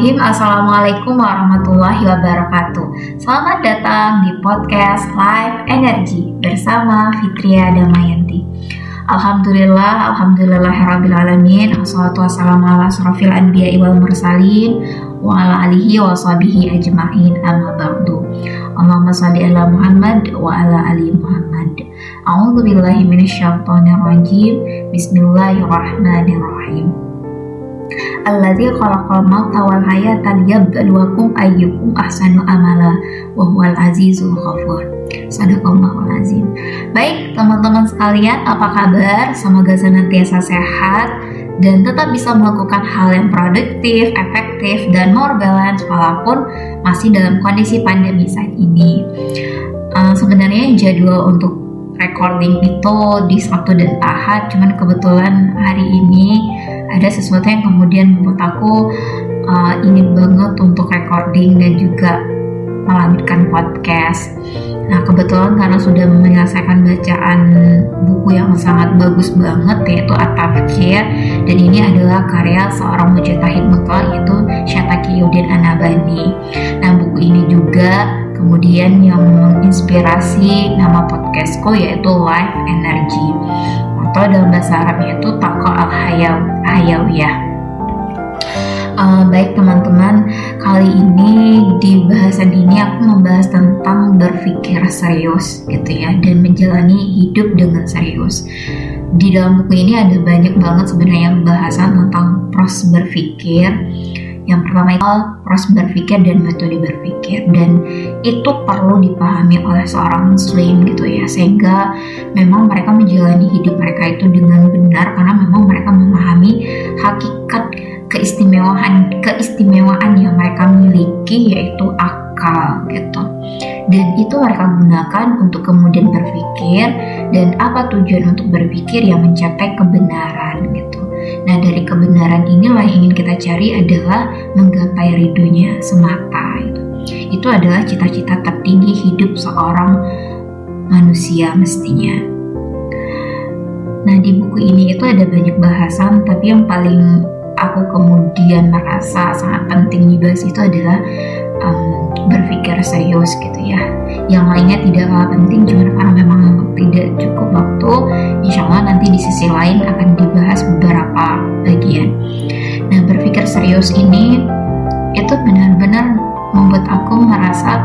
Bismillahirrahmanirrahim. Assalamualaikum warahmatullahi wabarakatuh. Selamat datang di podcast Live Energy Bersama Fitria Damayanti Alhamdulillah, Alhamdulillahirrabbilalamin Assalatu wassalamu ala surafil anbiya wal mursalin Wa ala alihi wa sahbihi ajma'in. Amma ba'du. Allahumma salli ala Muhammad wa ala ali Muhammad. A'udhu billahi minasyaitonir Bismillahirrahmanirrahim Alladzi khalaqal mauta wal hayata liyabluwakum ayyukum ahsanu amala wa huwal azizul ghafur. Sadaqallahul azim. Baik, teman-teman sekalian, apa kabar? Semoga senantiasa sehat dan tetap bisa melakukan hal yang produktif, efektif, dan more balance walaupun masih dalam kondisi pandemi saat ini. Uh, sebenarnya jadwal untuk recording itu di Sabtu dan Ahad, cuman kebetulan hari ini ada sesuatu yang kemudian membuat aku uh, ingin banget untuk recording dan juga melanjutkan podcast. Nah kebetulan karena sudah menyelesaikan bacaan buku yang sangat bagus banget yaitu Atafkir dan ini adalah karya seorang mujtahid mutlak yaitu Syataki Yudin Anabani. Nah buku ini juga kemudian yang menginspirasi nama podcastku yaitu Life Energy atau dalam bahasa Arabnya itu Tako al Hayawiyah. Uh, baik teman-teman, kali ini di bahasan ini aku membahas tentang berpikir serius gitu ya dan menjalani hidup dengan serius. Di dalam buku ini ada banyak banget sebenarnya bahasan tentang proses berpikir, yang pertama itu proses berpikir dan metode berpikir. Dan itu perlu dipahami oleh seorang muslim gitu ya. Sehingga memang mereka menjalani hidup mereka itu dengan benar karena memang mereka memahami hakikat keistimewaan keistimewaan yang mereka miliki yaitu akal gitu. Dan itu mereka gunakan untuk kemudian berpikir. Dan apa tujuan untuk berpikir? Yang mencapai kebenaran gitu Nah dari kebenaran inilah yang ingin kita cari adalah menggapai ridhonya semata itu. Itu adalah cita-cita tertinggi hidup seorang manusia mestinya. Nah di buku ini itu ada banyak bahasan tapi yang paling aku kemudian merasa sangat penting dibahas itu adalah um, berpikir serius gitu ya. Yang lainnya tidak kalah penting cuma karena memang tidak cukup waktu insya Allah nanti di sisi lain akan dibahas beberapa bagian. Nah berpikir serius ini itu benar-benar membuat aku merasa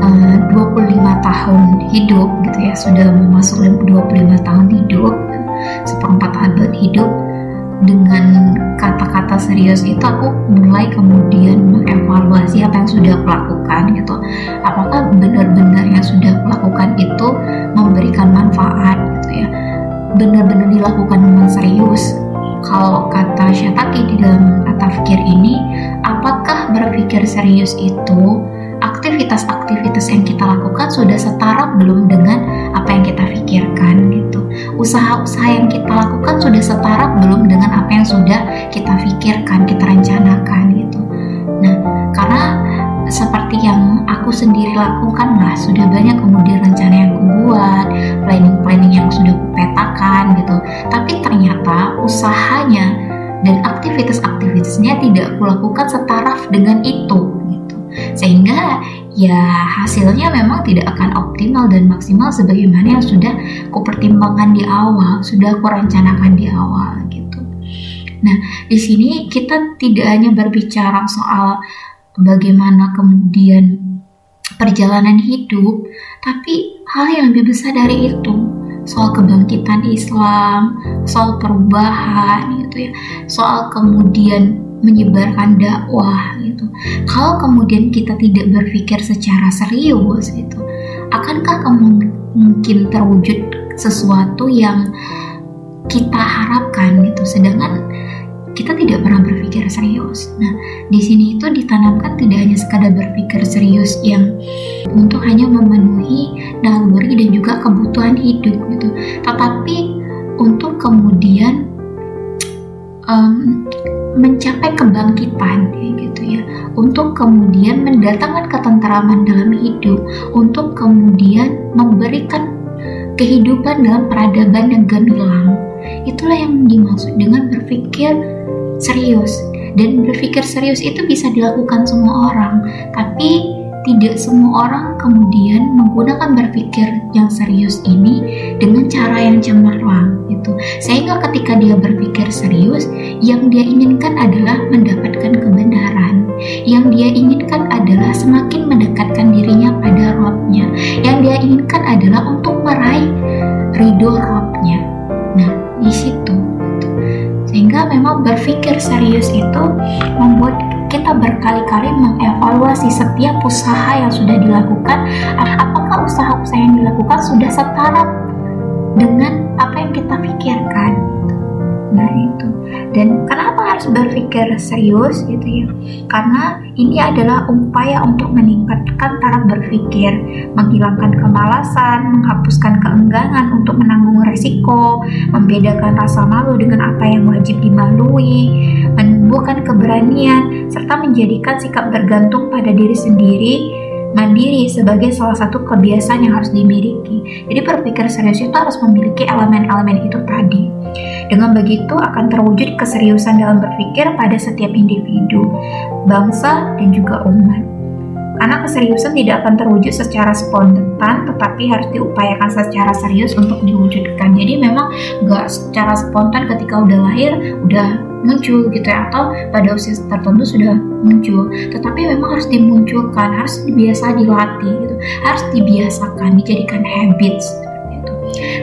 uh, 25 tahun hidup gitu ya. Sudah memasuki 25 tahun hidup seperempat abad hidup dengan kata-kata serius itu aku mulai kemudian mengevaluasi apa yang sudah aku lakukan gitu. Apakah benar-benar yang sudah aku lakukan itu memberikan manfaat gitu ya? Benar-benar dilakukan dengan serius? Kalau kata Syataki di dalam Atafkir ini apakah berpikir serius itu aktivitas-aktivitas yang kita lakukan sudah setara belum dengan apa yang kita pikirkan gitu. Usaha-usaha yang kita lakukan sudah setara belum dengan apa yang sudah kita pikirkan, kita rencanakan gitu. Nah, karena seperti yang aku sendiri lakukan lah, sudah banyak kemudian rencana yang aku buat, planning-planning yang sudah aku petakan gitu. Tapi ternyata usahanya dan aktivitas-aktivitasnya tidak aku lakukan setaraf dengan itu sehingga ya hasilnya memang tidak akan optimal dan maksimal sebagaimana yang sudah kupertimbangkan di awal, sudah aku rencanakan di awal gitu. Nah, di sini kita tidak hanya berbicara soal bagaimana kemudian perjalanan hidup, tapi hal yang lebih besar dari itu soal kebangkitan Islam, soal perubahan gitu ya, soal kemudian menyebarkan dakwah gitu. Kalau kemudian kita tidak berpikir secara serius gitu, akankah mungkin terwujud sesuatu yang kita harapkan gitu, sedangkan kita tidak pernah berpikir serius. Nah, di sini itu ditanamkan tidak hanya sekadar berpikir serius yang untuk hanya memenuhi naluri dan juga kebutuhan hidup gitu, tetapi untuk kemudian um, mencapai kebangkitan gitu ya. Untuk kemudian mendatangkan ketentraman dalam hidup untuk kemudian memberikan kehidupan dalam peradaban yang gemilang. Itulah yang dimaksud dengan berpikir serius. Dan berpikir serius itu bisa dilakukan semua orang. Tapi tidak semua orang kemudian menggunakan berpikir yang serius ini dengan cara yang cemerlang gitu. Sehingga ketika dia berpikir serius, yang dia inginkan adalah mendapatkan kebenaran. Yang dia inginkan adalah semakin mendekatkan dirinya pada Robnya. Yang dia inginkan adalah untuk meraih ridho Robnya. Nah, di situ. Sehingga memang berpikir serius itu membuat kita berkali-kali mengevaluasi setiap usaha yang sudah dilakukan. Apakah usaha-usaha yang dilakukan sudah setara dengan apa yang kita pikirkan nah itu. Dan kenapa harus berpikir serius gitu ya? Karena ini adalah upaya untuk meningkatkan taraf berpikir menghilangkan kemalasan menghapuskan keengganan untuk menanggung resiko membedakan rasa malu dengan apa yang wajib dimalui menumbuhkan keberanian serta menjadikan sikap bergantung pada diri sendiri mandiri sebagai salah satu kebiasaan yang harus dimiliki. Jadi berpikir serius itu harus memiliki elemen-elemen itu tadi. Dengan begitu akan terwujud keseriusan dalam berpikir pada setiap individu, bangsa, dan juga umat. Karena keseriusan tidak akan terwujud secara spontan, tetapi harus diupayakan secara serius untuk diwujudkan. Jadi memang nggak secara spontan ketika udah lahir, udah muncul gitu ya atau pada usia tertentu sudah muncul. Tetapi memang harus dimunculkan harus dibiasa dilatih gitu. Harus dibiasakan dijadikan habits gitu.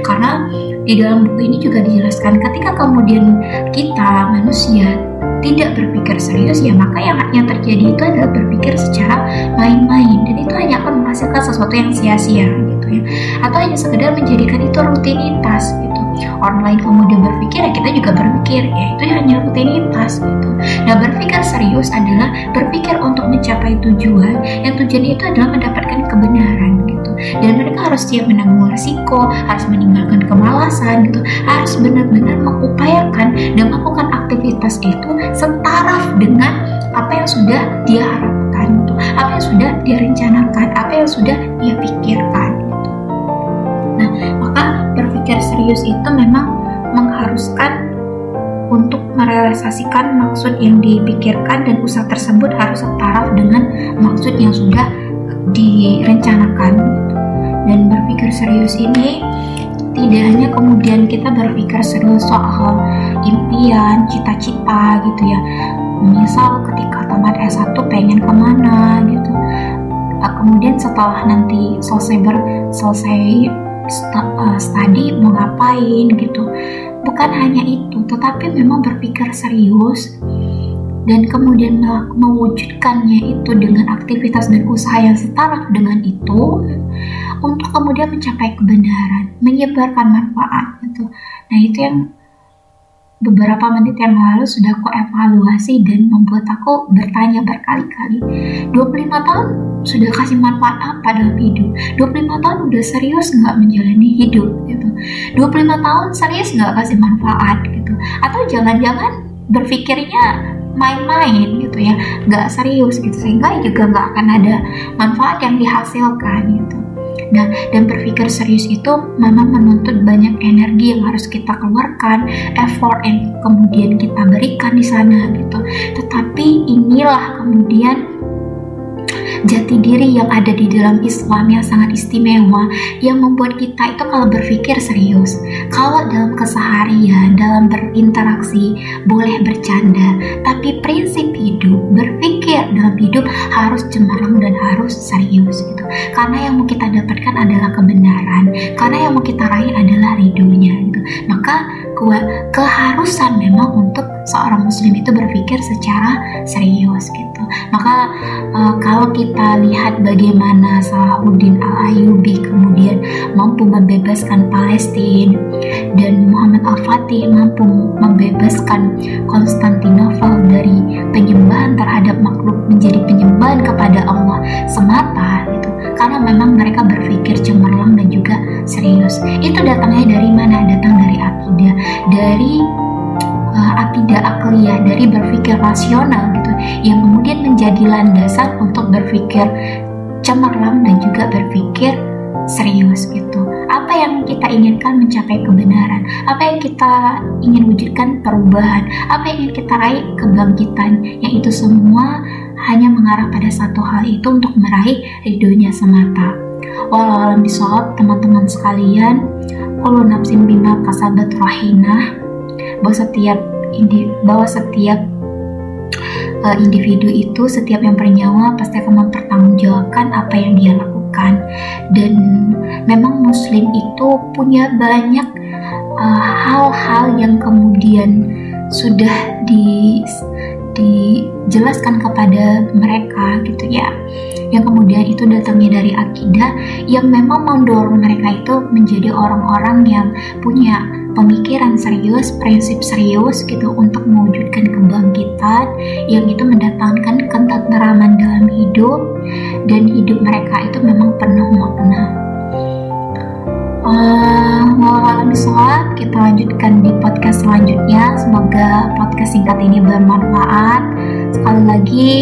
karena di dalam buku ini juga dijelaskan ketika kemudian kita manusia tidak berpikir serius ya maka yang yang terjadi itu adalah berpikir secara main-main. Dan itu hanya akan menghasilkan sesuatu yang sia-sia gitu ya. Atau hanya sekedar menjadikan itu rutinitas gitu lain kemudian berpikir ya kita juga berpikir ya itu hanya rutinitas gitu. Nah berpikir serius adalah berpikir untuk mencapai tujuan yang tujuan itu adalah mendapatkan kebenaran gitu. Dan mereka harus siap menanggung risiko harus meninggalkan kemalasan gitu harus benar-benar mengupayakan dan melakukan aktivitas itu setaraf dengan apa yang sudah dia harapkan gitu apa yang sudah dia rencanakan apa yang sudah dia pikirkan berpikir serius itu memang mengharuskan untuk merealisasikan maksud yang dipikirkan dan usaha tersebut harus setaraf dengan maksud yang sudah direncanakan. Dan berpikir serius ini tidak hanya kemudian kita berpikir serius soal impian, cita-cita gitu ya. Misal ketika tamat S1 pengen ke mana gitu. Kemudian setelah nanti selesai ber selesai uh, study mau ngapain gitu bukan hanya itu tetapi memang berpikir serius dan kemudian mewujudkannya itu dengan aktivitas dan usaha yang setara dengan itu untuk kemudian mencapai kebenaran, menyebarkan manfaat gitu. Nah, itu yang beberapa menit yang lalu sudah aku evaluasi dan membuat aku bertanya berkali-kali 25 tahun sudah kasih manfaat apa dalam hidup? 25 tahun udah serius nggak menjalani hidup? Gitu. 25 tahun serius nggak kasih manfaat? Gitu. Atau jangan-jangan berpikirnya main-main gitu ya nggak serius gitu sehingga juga nggak akan ada manfaat yang dihasilkan gitu Nah, dan berpikir serius itu memang menuntut banyak energi yang harus kita keluarkan, effort yang kemudian kita berikan di sana gitu. Tetapi inilah kemudian jati diri yang ada di dalam Islam yang sangat istimewa yang membuat kita itu kalau berpikir serius kalau dalam keseharian dalam berinteraksi boleh bercanda tapi prinsip hidup berpikir dalam hidup harus cemerlang dan harus serius gitu. Karena yang mau kita dapatkan adalah kebenaran. Karena yang mau kita raih adalah ridhonya gitu. Maka keharusan memang untuk seorang muslim itu berpikir secara serius gitu. Maka uh, kalau kita lihat bagaimana Salahuddin Al-Ayyubi kemudian mampu membebaskan Palestina dan Muhammad Al-Fatih mampu membebaskan Konstantinopel dari penyembahan terhadap makhluk menjadi penyembahan kepada Allah semata gitu. Karena memang mereka berpikir cemerlang dan juga serius. Itu datangnya dari mana? Datang dari akidah dari uh, akidah akliyah dari berpikir rasional gitu. Yang kemudian menjadi landasan untuk berpikir cemerlang dan juga berpikir serius gitu. Apa yang kita inginkan mencapai kebenaran, apa yang kita ingin wujudkan perubahan, apa yang ingin kita raih kebangkitan, yang itu semua hanya mengarah pada satu hal itu untuk meraih ridhonya semata. Walau alam bisawab, teman-teman sekalian, kalau nafsin bima kasabat rahina, bahwa setiap indi, bahwa setiap uh, individu itu setiap yang bernyawa pasti akan mempertanggungjawabkan apa yang dia lakukan dan memang muslim itu punya banyak eh, hal-hal uh, yang kemudian sudah di dijelaskan kepada mereka gitu ya yang kemudian itu datangnya dari akidah yang memang mendorong mereka itu menjadi orang-orang yang punya pemikiran serius, prinsip serius gitu untuk mewujudkan kebangkitan yang itu mendatangkan ketentraman dalam hidup dan hidup mereka itu memang penuh makna. Uh, sholat kita lanjutkan di podcast selanjutnya. Semoga podcast singkat ini bermanfaat. Sekali lagi,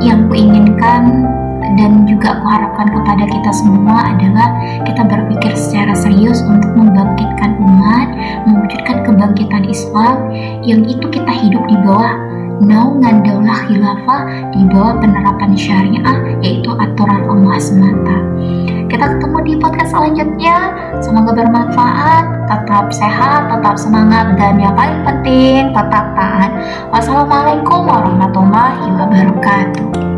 yang kuinginkan dan juga kuharapkan kepada kita semua adalah kita berpikir secara serius untuk membangkitkan umat, mewujudkan kebangkitan Islam yang itu kita hidup di bawah naungan daulah khilafah di bawah penerapan syariah yaitu aturan Allah semata. Kita ketemu di podcast selanjutnya. Semoga bermanfaat. Tetap sehat, tetap semangat, dan yang paling penting tetap taat. Wassalamualaikum warahmatullahi wabarakatuh.